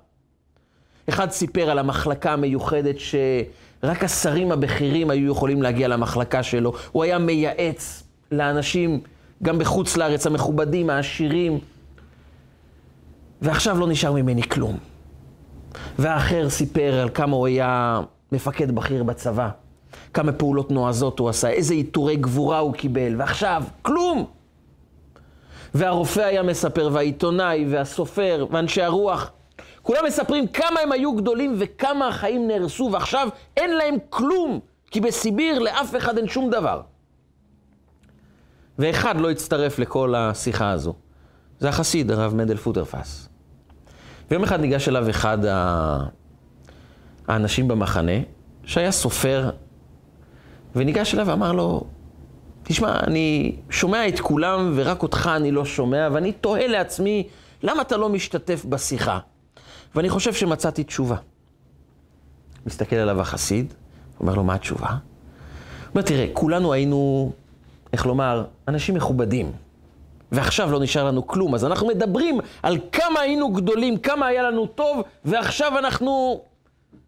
אחד סיפר על המחלקה המיוחדת שרק השרים הבכירים היו יכולים להגיע למחלקה שלו. הוא היה מייעץ לאנשים, גם בחוץ לארץ, המכובדים, העשירים. ועכשיו לא נשאר ממני כלום. והאחר סיפר על כמה הוא היה מפקד בכיר בצבא, כמה פעולות נועזות הוא עשה, איזה עיטורי גבורה הוא קיבל, ועכשיו, כלום! והרופא היה מספר, והעיתונאי, והסופר, ואנשי הרוח, כולם מספרים כמה הם היו גדולים וכמה החיים נהרסו, ועכשיו אין להם כלום, כי בסיביר לאף אחד אין שום דבר. ואחד לא הצטרף לכל השיחה הזו. זה החסיד, הרב מנדל פוטרפס. ויום אחד ניגש אליו אחד האנשים במחנה, שהיה סופר, וניגש אליו ואמר לו, תשמע, אני שומע את כולם ורק אותך אני לא שומע, ואני תוהה לעצמי, למה אתה לא משתתף בשיחה? ואני חושב שמצאתי תשובה. מסתכל עליו החסיד, אומר לו, מה התשובה? הוא אומר, תראה, כולנו היינו, איך לומר, אנשים מכובדים. ועכשיו לא נשאר לנו כלום. אז אנחנו מדברים על כמה היינו גדולים, כמה היה לנו טוב, ועכשיו אנחנו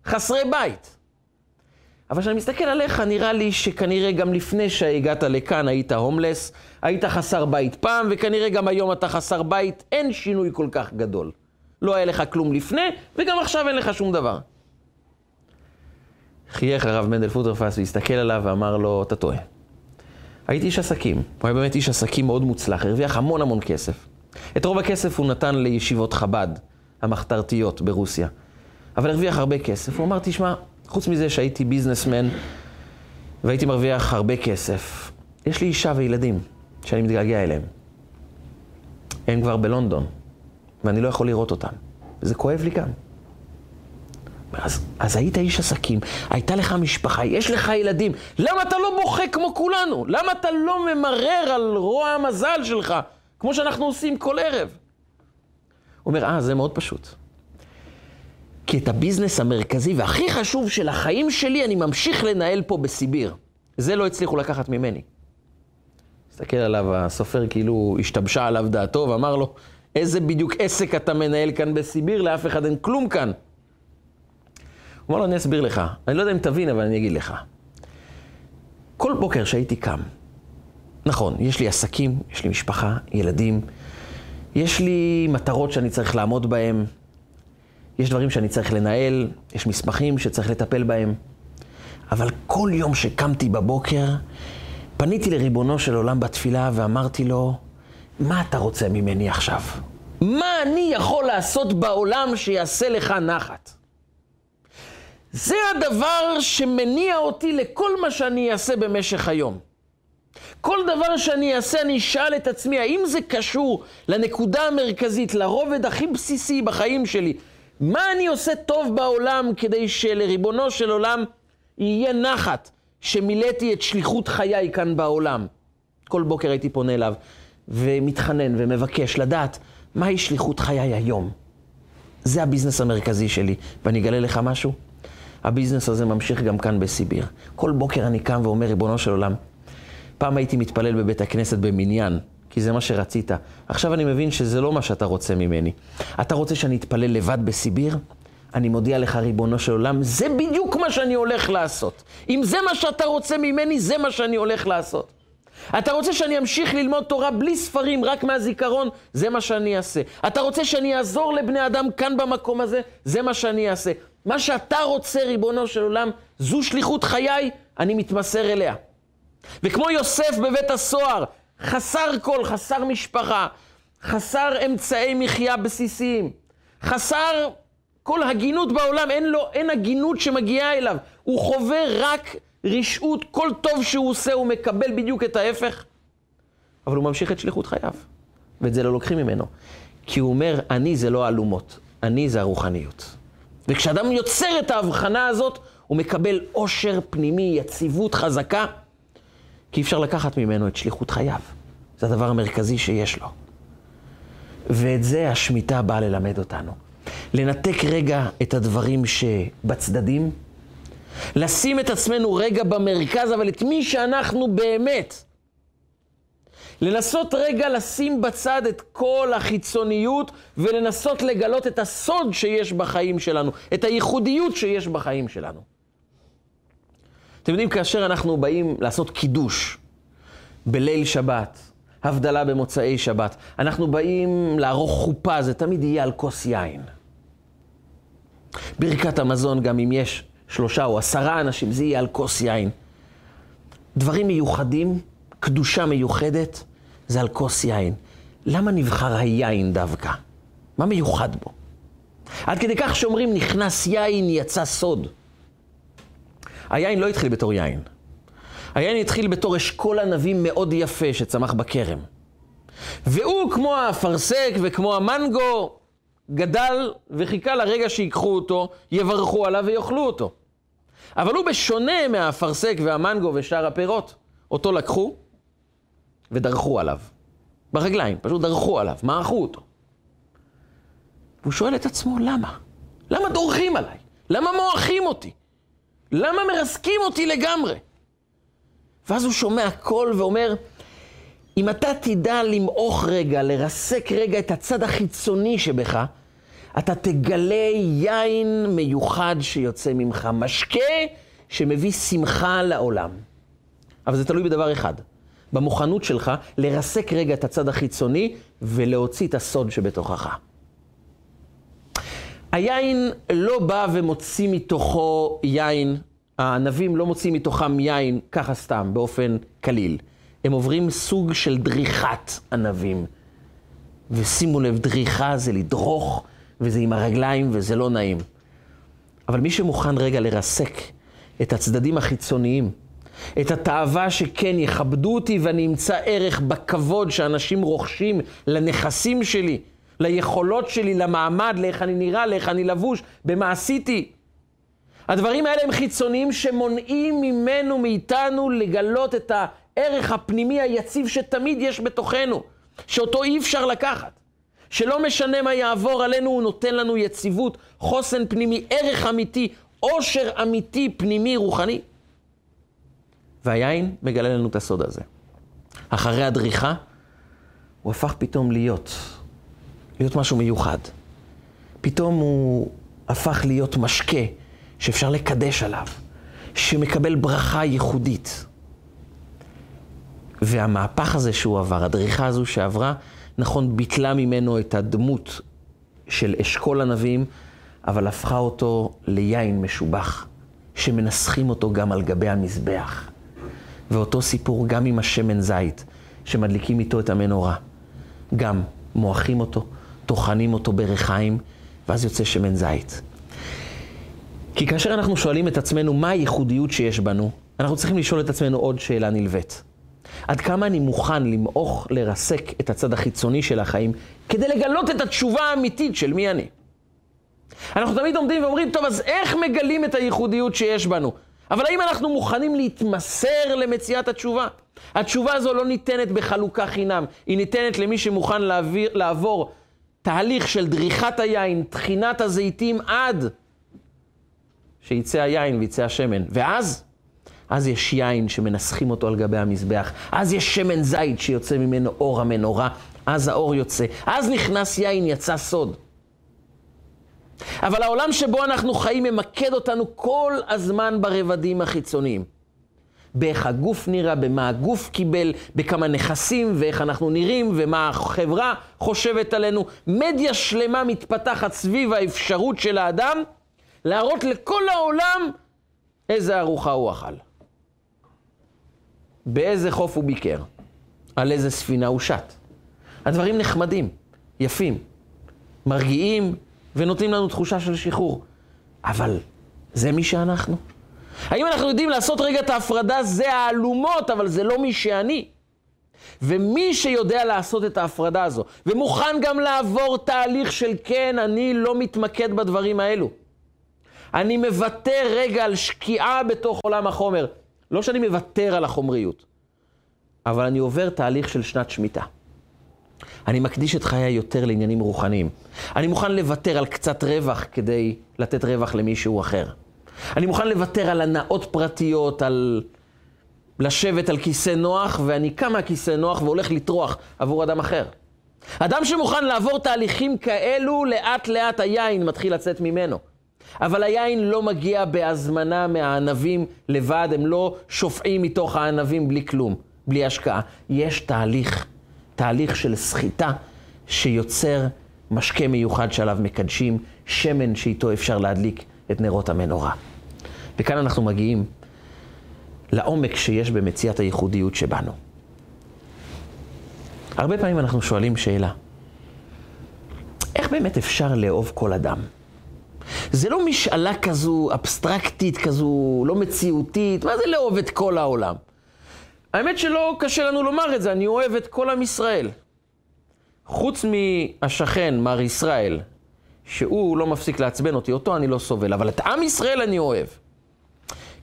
חסרי בית. אבל כשאני מסתכל עליך, נראה לי שכנראה גם לפני שהגעת לכאן היית הומלס, היית חסר בית פעם, וכנראה גם היום אתה חסר בית, אין שינוי כל כך גדול. לא היה לך כלום לפני, וגם עכשיו אין לך שום דבר. חייך הרב מנדל פוטרפס והסתכל עליו ואמר לו, אתה טועה. הייתי איש עסקים, הוא היה באמת איש עסקים מאוד מוצלח, הרוויח המון המון כסף. את רוב הכסף הוא נתן לישיבות חב"ד, המחתרתיות ברוסיה. אבל הרוויח הרבה כסף. הוא אמר, תשמע, חוץ מזה שהייתי ביזנסמן והייתי מרוויח הרבה כסף, יש לי אישה וילדים שאני מתגעגע אליהם. הם כבר בלונדון, ואני לא יכול לראות אותם. וזה כואב לי גם. אז, אז היית איש עסקים, הייתה לך משפחה, יש לך ילדים, למה אתה לא בוכה כמו כולנו? למה אתה לא ממרר על רוע המזל שלך, כמו שאנחנו עושים כל ערב? הוא אומר, אה, זה מאוד פשוט. כי את הביזנס המרכזי והכי חשוב של החיים שלי, אני ממשיך לנהל פה בסיביר. זה לא הצליחו לקחת ממני. הסתכל עליו הסופר כאילו השתבשה עליו דעתו ואמר לו, איזה בדיוק עסק אתה מנהל כאן בסיביר, לאף אחד אין כלום כאן. הוא אמר לו, אני אסביר לך. אני לא יודע אם תבין, אבל אני אגיד לך. כל בוקר שהייתי קם, נכון, יש לי עסקים, יש לי משפחה, ילדים, יש לי מטרות שאני צריך לעמוד בהן, יש דברים שאני צריך לנהל, יש מסמכים שצריך לטפל בהם. אבל כל יום שקמתי בבוקר, פניתי לריבונו של עולם בתפילה ואמרתי לו, מה אתה רוצה ממני עכשיו? מה אני יכול לעשות בעולם שיעשה לך נחת? זה הדבר שמניע אותי לכל מה שאני אעשה במשך היום. כל דבר שאני אעשה, אני אשאל את עצמי, האם זה קשור לנקודה המרכזית, לרובד הכי בסיסי בחיים שלי? מה אני עושה טוב בעולם כדי שלריבונו של עולם יהיה נחת שמילאתי את שליחות חיי כאן בעולם? כל בוקר הייתי פונה אליו ומתחנן ומבקש לדעת מהי שליחות חיי היום. זה הביזנס המרכזי שלי, ואני אגלה לך משהו. הביזנס הזה ממשיך גם כאן בסיביר. כל בוקר אני קם ואומר, ריבונו של עולם, פעם הייתי מתפלל בבית הכנסת במניין, כי זה מה שרצית. עכשיו אני מבין שזה לא מה שאתה רוצה ממני. אתה רוצה שאני אתפלל לבד בסיביר? אני מודיע לך, ריבונו של עולם, זה בדיוק מה שאני הולך לעשות. אם זה מה שאתה רוצה ממני, זה מה שאני הולך לעשות. אתה רוצה שאני אמשיך ללמוד תורה בלי ספרים, רק מהזיכרון? זה מה שאני אעשה. אתה רוצה שאני אעזור לבני אדם כאן במקום הזה? זה מה שאני אעשה. מה שאתה רוצה, ריבונו של עולם, זו שליחות חיי, אני מתמסר אליה. וכמו יוסף בבית הסוהר, חסר כל, חסר משפחה, חסר אמצעי מחיה בסיסיים, חסר כל הגינות בעולם, אין לו, אין הגינות שמגיעה אליו. הוא חווה רק רשעות, כל טוב שהוא עושה הוא מקבל בדיוק את ההפך. אבל הוא ממשיך את שליחות חייו, ואת זה לא לוקחים ממנו. כי הוא אומר, אני זה לא אלומות, אני זה הרוחניות. וכשאדם יוצר את ההבחנה הזאת, הוא מקבל עושר פנימי, יציבות חזקה, כי אפשר לקחת ממנו את שליחות חייו. זה הדבר המרכזי שיש לו. ואת זה השמיטה באה ללמד אותנו. לנתק רגע את הדברים שבצדדים, לשים את עצמנו רגע במרכז, אבל את מי שאנחנו באמת. לנסות רגע לשים בצד את כל החיצוניות ולנסות לגלות את הסוד שיש בחיים שלנו, את הייחודיות שיש בחיים שלנו. אתם יודעים, כאשר אנחנו באים לעשות קידוש בליל שבת, הבדלה במוצאי שבת, אנחנו באים לערוך חופה, זה תמיד יהיה על כוס יין. ברכת המזון, גם אם יש שלושה או עשרה אנשים, זה יהיה על כוס יין. דברים מיוחדים, קדושה מיוחדת, זה על כוס יין. למה נבחר היין דווקא? מה מיוחד בו? עד כדי כך שאומרים, נכנס יין, יצא סוד. היין לא התחיל בתור יין. היין התחיל בתור אשכול ענבים מאוד יפה שצמח בכרם. והוא, כמו האפרסק וכמו המנגו, גדל וחיכה לרגע שיקחו אותו, יברכו עליו ויאכלו אותו. אבל הוא בשונה מהאפרסק והמנגו ושאר הפירות, אותו לקחו ודרכו עליו. ברגליים, פשוט דרכו עליו, מעכו אותו. והוא שואל את עצמו, למה? למה דורכים עליי? למה מועכים אותי? למה מרסקים אותי לגמרי? ואז הוא שומע קול ואומר, אם אתה תדע למעוך רגע, לרסק רגע את הצד החיצוני שבך, אתה תגלה יין מיוחד שיוצא ממך, משקה שמביא שמחה לעולם. אבל זה תלוי בדבר אחד, במוכנות שלך לרסק רגע את הצד החיצוני ולהוציא את הסוד שבתוכך. היין לא בא ומוציא מתוכו יין, הענבים לא מוציאים מתוכם יין ככה סתם, באופן קליל. הם עוברים סוג של דריכת ענבים. ושימו לב, דריכה זה לדרוך, וזה עם הרגליים, וזה לא נעים. אבל מי שמוכן רגע לרסק את הצדדים החיצוניים, את התאווה שכן יכבדו אותי ואני אמצא ערך בכבוד שאנשים רוכשים לנכסים שלי, ליכולות שלי, למעמד, לאיך אני נראה, לאיך אני לבוש, במה עשיתי. הדברים האלה הם חיצוניים שמונעים ממנו, מאיתנו, לגלות את הערך הפנימי היציב שתמיד יש בתוכנו, שאותו אי אפשר לקחת. שלא משנה מה יעבור עלינו, הוא נותן לנו יציבות, חוסן פנימי, ערך אמיתי, עושר אמיתי, פנימי, רוחני. והיין מגלה לנו את הסוד הזה. אחרי הדריכה, הוא הפך פתאום להיות, להיות משהו מיוחד. פתאום הוא הפך להיות משקה שאפשר לקדש עליו, שמקבל ברכה ייחודית. והמהפך הזה שהוא עבר, הדריכה הזו שעברה, נכון, ביטלה ממנו את הדמות של אשכול ענבים, אבל הפכה אותו ליין משובח, שמנסחים אותו גם על גבי המזבח. ואותו סיפור גם עם השמן זית, שמדליקים איתו את המנורה. גם מועכים אותו, טוחנים אותו בריחיים, ואז יוצא שמן זית. כי כאשר אנחנו שואלים את עצמנו מה הייחודיות שיש בנו, אנחנו צריכים לשאול את עצמנו עוד שאלה נלווית. עד כמה אני מוכן למעוך, לרסק את הצד החיצוני של החיים, כדי לגלות את התשובה האמיתית של מי אני. אנחנו תמיד עומדים ואומרים, טוב, אז איך מגלים את הייחודיות שיש בנו? אבל האם אנחנו מוכנים להתמסר למציאת התשובה? התשובה הזו לא ניתנת בחלוקה חינם, היא ניתנת למי שמוכן להעביר, לעבור תהליך של דריכת היין, טחינת הזיתים עד שיצא היין ויצא השמן. ואז, אז יש יין שמנסחים אותו על גבי המזבח, אז יש שמן זית שיוצא ממנו אור המנורה, אז האור יוצא, אז נכנס יין, יצא סוד. אבל העולם שבו אנחנו חיים ממקד אותנו כל הזמן ברבדים החיצוניים. באיך הגוף נראה, במה הגוף קיבל, בכמה נכסים ואיך אנחנו נראים ומה החברה חושבת עלינו. מדיה שלמה מתפתחת סביב האפשרות של האדם להראות לכל העולם איזה ארוחה הוא אכל. באיזה חוף הוא ביקר, על איזה ספינה הוא שט. הדברים נחמדים, יפים, מרגיעים ונותנים לנו תחושה של שחרור. אבל זה מי שאנחנו? האם אנחנו יודעים לעשות רגע את ההפרדה? זה האלומות, אבל זה לא מי שאני. ומי שיודע לעשות את ההפרדה הזו, ומוכן גם לעבור תהליך של כן, אני לא מתמקד בדברים האלו. אני מוותר רגע על שקיעה בתוך עולם החומר. לא שאני מוותר על החומריות, אבל אני עובר תהליך של שנת שמיטה. אני מקדיש את חיי יותר לעניינים רוחניים. אני מוכן לוותר על קצת רווח כדי לתת רווח למישהו אחר. אני מוכן לוותר על הנאות פרטיות, על לשבת על כיסא נוח, ואני קם מהכיסא נוח והולך לטרוח עבור אדם אחר. אדם שמוכן לעבור תהליכים כאלו, לאט לאט היין מתחיל לצאת ממנו. אבל היין לא מגיע בהזמנה מהענבים לבד, הם לא שופעים מתוך הענבים בלי כלום, בלי השקעה. יש תהליך, תהליך של סחיטה שיוצר משקה מיוחד שעליו מקדשים, שמן שאיתו אפשר להדליק את נרות המנורה. וכאן אנחנו מגיעים לעומק שיש במציאת הייחודיות שבנו. הרבה פעמים אנחנו שואלים שאלה, איך באמת אפשר לאהוב כל אדם? זה לא משאלה כזו אבסטרקטית, כזו לא מציאותית, מה זה לאהוב את כל העולם? האמת שלא קשה לנו לומר את זה, אני אוהב את כל עם ישראל. חוץ מהשכן, מר ישראל, שהוא לא מפסיק לעצבן אותי, אותו אני לא סובל, אבל את עם ישראל אני אוהב.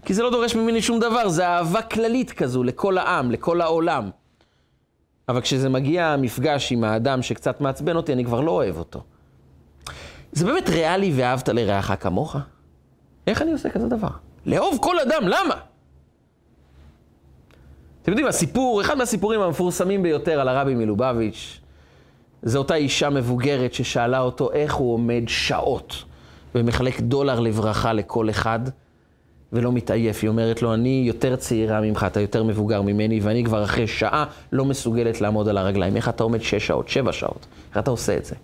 כי זה לא דורש ממני שום דבר, זה אהבה כללית כזו לכל העם, לכל העולם. אבל כשזה מגיע המפגש עם האדם שקצת מעצבן אותי, אני כבר לא אוהב אותו. זה באמת ריאלי ואהבת לרעך כמוך? איך אני עושה כזה דבר? לאהוב כל אדם, למה? אתם יודעים, הסיפור, אחד מהסיפורים המפורסמים ביותר על הרבי מלובביץ', זה אותה אישה מבוגרת ששאלה אותו איך הוא עומד שעות ומחלק דולר לברכה לכל אחד, ולא מתעייף. היא אומרת לו, אני יותר צעירה ממך, אתה יותר מבוגר ממני, ואני כבר אחרי שעה לא מסוגלת לעמוד על הרגליים. איך אתה עומד שש שעות, שבע שעות? איך אתה עושה את זה?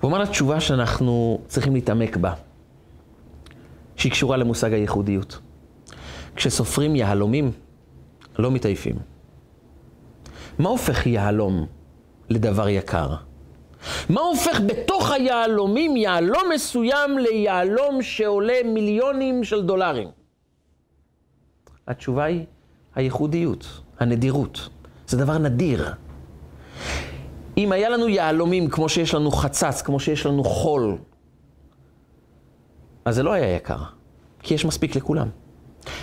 הוא אמר לה תשובה שאנחנו צריכים להתעמק בה, שהיא קשורה למושג הייחודיות. כשסופרים יהלומים, לא מתעייפים. מה הופך יהלום לדבר יקר? מה הופך בתוך היהלומים יהלום מסוים ליהלום שעולה מיליונים של דולרים? התשובה היא הייחודיות, הנדירות. זה דבר נדיר. אם היה לנו יהלומים כמו שיש לנו חצץ, כמו שיש לנו חול, אז זה לא היה יקר, כי יש מספיק לכולם.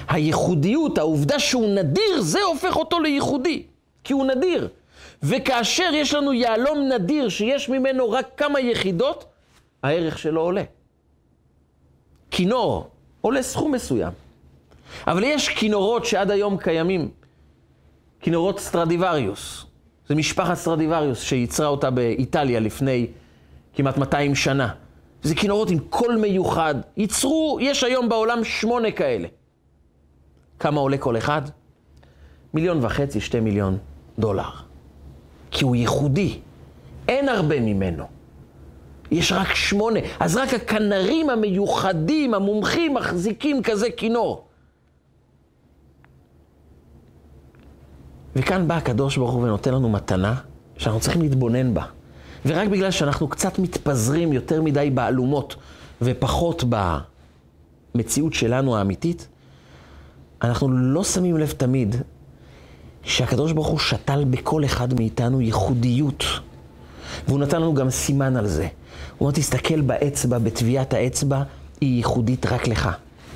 הייחודיות, העובדה שהוא נדיר, זה הופך אותו לייחודי, כי הוא נדיר. וכאשר יש לנו יהלום נדיר שיש ממנו רק כמה יחידות, הערך שלו עולה. כינור עולה סכום מסוים. אבל יש כינורות שעד היום קיימים, כינורות סטרדיווריוס. זה משפחת סטרדיווריוס שייצרה אותה באיטליה לפני כמעט 200 שנה. זה כינורות עם קול מיוחד. ייצרו, יש היום בעולם שמונה כאלה. כמה עולה כל אחד? מיליון וחצי, שתי מיליון דולר. כי הוא ייחודי. אין הרבה ממנו. יש רק שמונה, אז רק הכנרים המיוחדים, המומחים, מחזיקים כזה כינור. וכאן בא הקדוש ברוך הוא ונותן לנו מתנה שאנחנו צריכים להתבונן בה. ורק בגלל שאנחנו קצת מתפזרים יותר מדי באלומות ופחות במציאות שלנו האמיתית, אנחנו לא שמים לב תמיד שהקדוש ברוך הוא שתל בכל אחד מאיתנו ייחודיות. והוא נתן לנו גם סימן על זה. הוא אומר, תסתכל באצבע, בטביעת האצבע, היא ייחודית רק לך.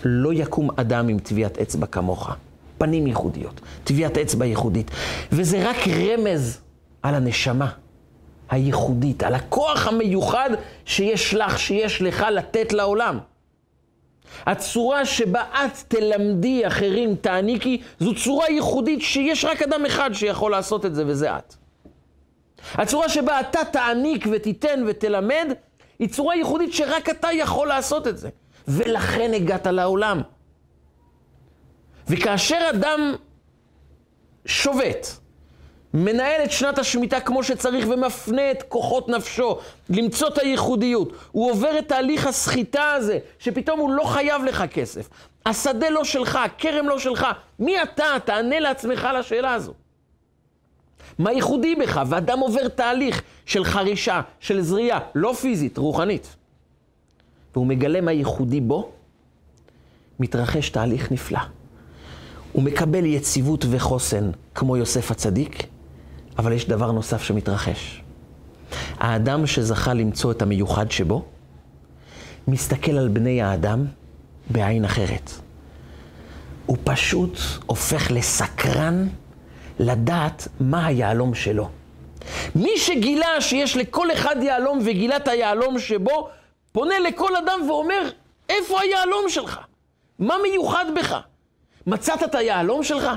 לא יקום אדם עם טביעת אצבע כמוך. פנים ייחודיות, טביעת אצבע ייחודית. וזה רק רמז על הנשמה הייחודית, על הכוח המיוחד שיש לך, שיש לך לתת לעולם. הצורה שבה את תלמדי אחרים, תעניקי, זו צורה ייחודית שיש רק אדם אחד שיכול לעשות את זה, וזה את. הצורה שבה אתה תעניק ותיתן ותלמד, היא צורה ייחודית שרק אתה יכול לעשות את זה. ולכן הגעת לעולם. וכאשר אדם שובת, מנהל את שנת השמיטה כמו שצריך ומפנה את כוחות נפשו למצוא את הייחודיות. הוא עובר את תהליך הסחיטה הזה, שפתאום הוא לא חייב לך כסף. השדה לא שלך, הכרם לא שלך. מי אתה? תענה לעצמך לשאלה הזו. מה ייחודי בך? ואדם עובר תהליך של חרישה, של זריעה, לא פיזית, רוחנית. והוא מגלה מה ייחודי בו, מתרחש תהליך נפלא. הוא מקבל יציבות וחוסן כמו יוסף הצדיק, אבל יש דבר נוסף שמתרחש. האדם שזכה למצוא את המיוחד שבו, מסתכל על בני האדם בעין אחרת. הוא פשוט הופך לסקרן לדעת מה היהלום שלו. מי שגילה שיש לכל אחד יהלום וגילה את היהלום שבו, פונה לכל אדם ואומר, איפה היהלום שלך? מה מיוחד בך? מצאת את היהלום שלך?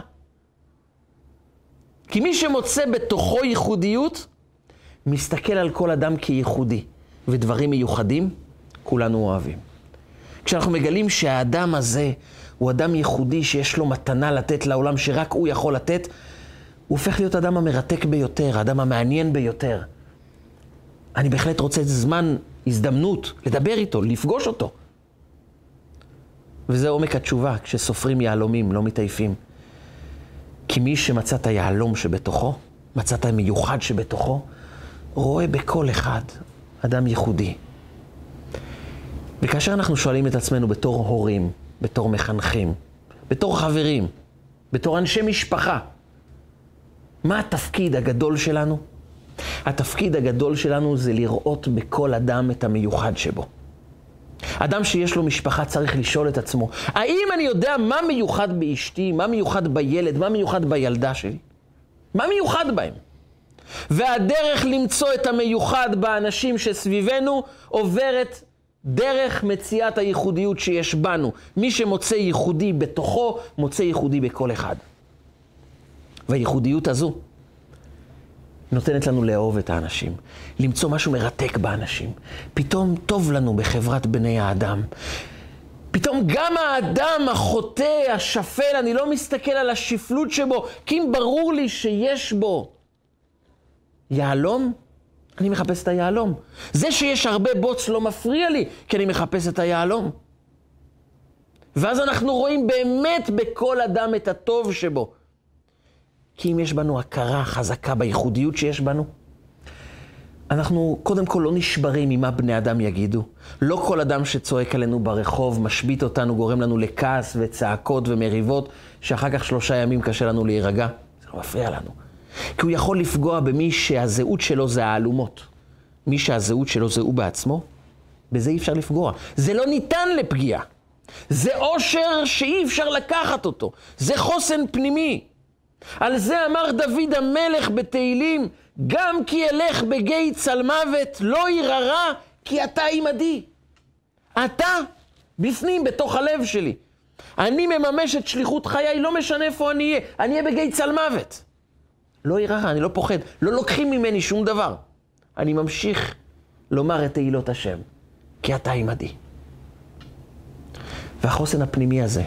כי מי שמוצא בתוכו ייחודיות, מסתכל על כל אדם כייחודי, ודברים מיוחדים, כולנו אוהבים. כשאנחנו מגלים שהאדם הזה הוא אדם ייחודי שיש לו מתנה לתת לעולם שרק הוא יכול לתת, הוא הופך להיות האדם המרתק ביותר, האדם המעניין ביותר. אני בהחלט רוצה זמן, הזדמנות, לדבר איתו, לפגוש אותו. וזה עומק התשובה, כשסופרים יהלומים, לא מתעייפים. כי מי שמצא את היהלום שבתוכו, מצא את המיוחד שבתוכו, רואה בכל אחד אדם ייחודי. וכאשר אנחנו שואלים את עצמנו בתור הורים, בתור מחנכים, בתור חברים, בתור אנשי משפחה, מה התפקיד הגדול שלנו? התפקיד הגדול שלנו זה לראות בכל אדם את המיוחד שבו. אדם שיש לו משפחה צריך לשאול את עצמו, האם אני יודע מה מיוחד באשתי, מה מיוחד בילד, מה מיוחד בילדה שלי? מה מיוחד בהם? והדרך למצוא את המיוחד באנשים שסביבנו עוברת דרך מציאת הייחודיות שיש בנו. מי שמוצא ייחודי בתוכו, מוצא ייחודי בכל אחד. והייחודיות הזו נותנת לנו לאהוב את האנשים, למצוא משהו מרתק באנשים. פתאום טוב לנו בחברת בני האדם. פתאום גם האדם החוטא, השפל, אני לא מסתכל על השפלות שבו, כי אם ברור לי שיש בו יהלום, אני מחפש את היהלום. זה שיש הרבה בוץ לא מפריע לי, כי אני מחפש את היהלום. ואז אנחנו רואים באמת בכל אדם את הטוב שבו. כי אם יש בנו הכרה חזקה בייחודיות שיש בנו, אנחנו קודם כל לא נשברים ממה בני אדם יגידו. לא כל אדם שצועק עלינו ברחוב, משבית אותנו, גורם לנו לכעס וצעקות ומריבות, שאחר כך שלושה ימים קשה לנו להירגע. זה לא מפריע לנו. כי הוא יכול לפגוע במי שהזהות שלו זה האלומות. מי שהזהות שלו זה הוא בעצמו, בזה אי אפשר לפגוע. זה לא ניתן לפגיעה. זה עושר שאי אפשר לקחת אותו. זה חוסן פנימי. על זה אמר דוד המלך בתהילים, גם כי אלך בגיא צלמוות לא ירא כי אתה עמדי. אתה בפנים, בתוך הלב שלי. אני מממש את שליחות חיי, לא משנה איפה אני אהיה, אני אהיה בגיא צלמוות. לא ירא אני לא פוחד, לא לוקחים ממני שום דבר. אני ממשיך לומר את תהילות השם, כי אתה עמדי. והחוסן הפנימי הזה,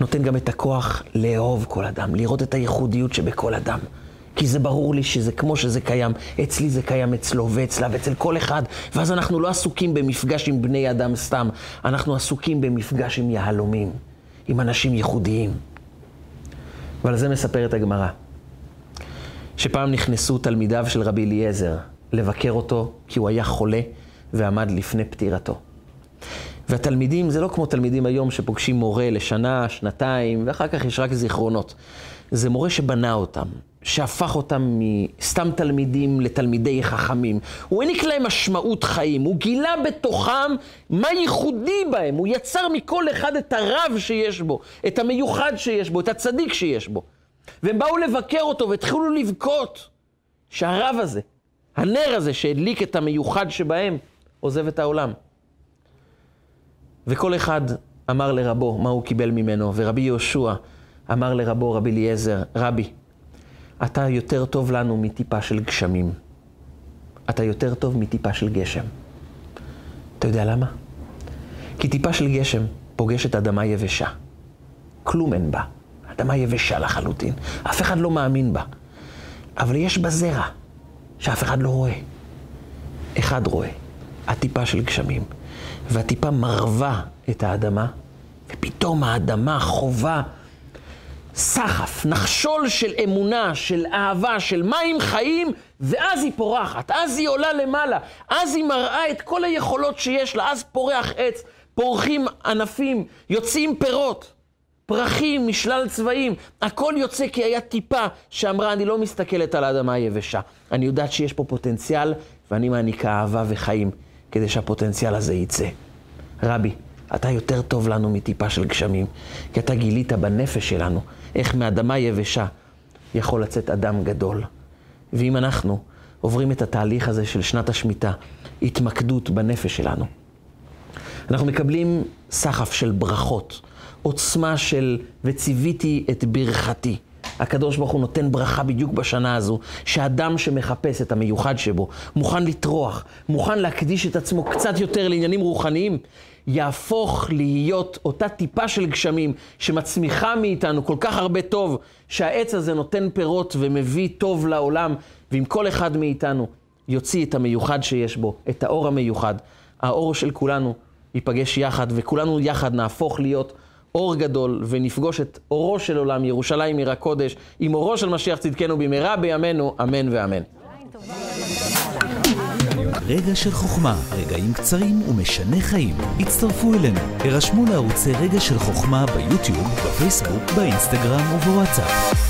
נותן גם את הכוח לאהוב כל אדם, לראות את הייחודיות שבכל אדם. כי זה ברור לי שזה כמו שזה קיים, אצלי זה קיים אצלו ואצלה ואצל כל אחד, ואז אנחנו לא עסוקים במפגש עם בני אדם סתם, אנחנו עסוקים במפגש עם יהלומים, עם אנשים ייחודיים. ועל זה מספרת הגמרא, שפעם נכנסו תלמידיו של רבי אליעזר לבקר אותו, כי הוא היה חולה ועמד לפני פטירתו. והתלמידים, זה לא כמו תלמידים היום שפוגשים מורה לשנה, שנתיים, ואחר כך יש רק זיכרונות. זה מורה שבנה אותם, שהפך אותם מסתם תלמידים לתלמידי חכמים. הוא העניק להם משמעות חיים, הוא גילה בתוכם מה ייחודי בהם, הוא יצר מכל אחד את הרב שיש בו, את המיוחד שיש בו, את הצדיק שיש בו. והם באו לבקר אותו והתחילו לבכות שהרב הזה, הנר הזה שהדליק את המיוחד שבהם, עוזב את העולם. וכל אחד אמר לרבו מה הוא קיבל ממנו, ורבי יהושע אמר לרבו, רבי אליעזר, רבי, אתה יותר טוב לנו מטיפה של גשמים. אתה יותר טוב מטיפה של גשם. אתה יודע למה? כי טיפה של גשם פוגשת אדמה יבשה. כלום אין בה. אדמה יבשה לחלוטין. אף אחד לא מאמין בה. אבל יש בה זרע, שאף אחד לא רואה. אחד רואה, הטיפה של גשמים. והטיפה מרווה את האדמה, ופתאום האדמה חובה סחף, נחשול של אמונה, של אהבה, של מים חיים, ואז היא פורחת, אז היא עולה למעלה, אז היא מראה את כל היכולות שיש לה, אז פורח עץ, פורחים ענפים, יוצאים פירות, פרחים משלל צבעים, הכל יוצא כי היה טיפה שאמרה, אני לא מסתכלת על האדמה היבשה, אני יודעת שיש פה פוטנציאל, ואני מעניקה אהבה וחיים כדי שהפוטנציאל הזה יצא. רבי, אתה יותר טוב לנו מטיפה של גשמים, כי אתה גילית בנפש שלנו איך מאדמה יבשה יכול לצאת אדם גדול. ואם אנחנו עוברים את התהליך הזה של שנת השמיטה, התמקדות בנפש שלנו, אנחנו מקבלים סחף של ברכות, עוצמה של וציוויתי את ברכתי. הקדוש ברוך הוא נותן ברכה בדיוק בשנה הזו, שאדם שמחפש את המיוחד שבו, מוכן לטרוח, מוכן להקדיש את עצמו קצת יותר לעניינים רוחניים, יהפוך להיות אותה טיפה של גשמים שמצמיחה מאיתנו כל כך הרבה טוב, שהעץ הזה נותן פירות ומביא טוב לעולם, ואם כל אחד מאיתנו יוציא את המיוחד שיש בו, את האור המיוחד, האור של כולנו ייפגש יחד, וכולנו יחד נהפוך להיות אור גדול, ונפגוש את אורו של עולם, ירושלים עיר הקודש, עם אורו של משיח צדקנו במהרה בימינו, אמן ואמן. רגע של חוכמה, רגעים קצרים ומשנה חיים. הצטרפו אלינו, הרשמו לערוצי רגע של חוכמה ביוטיוב, בפייסבוק, באינסטגרם ובוואטסאפ.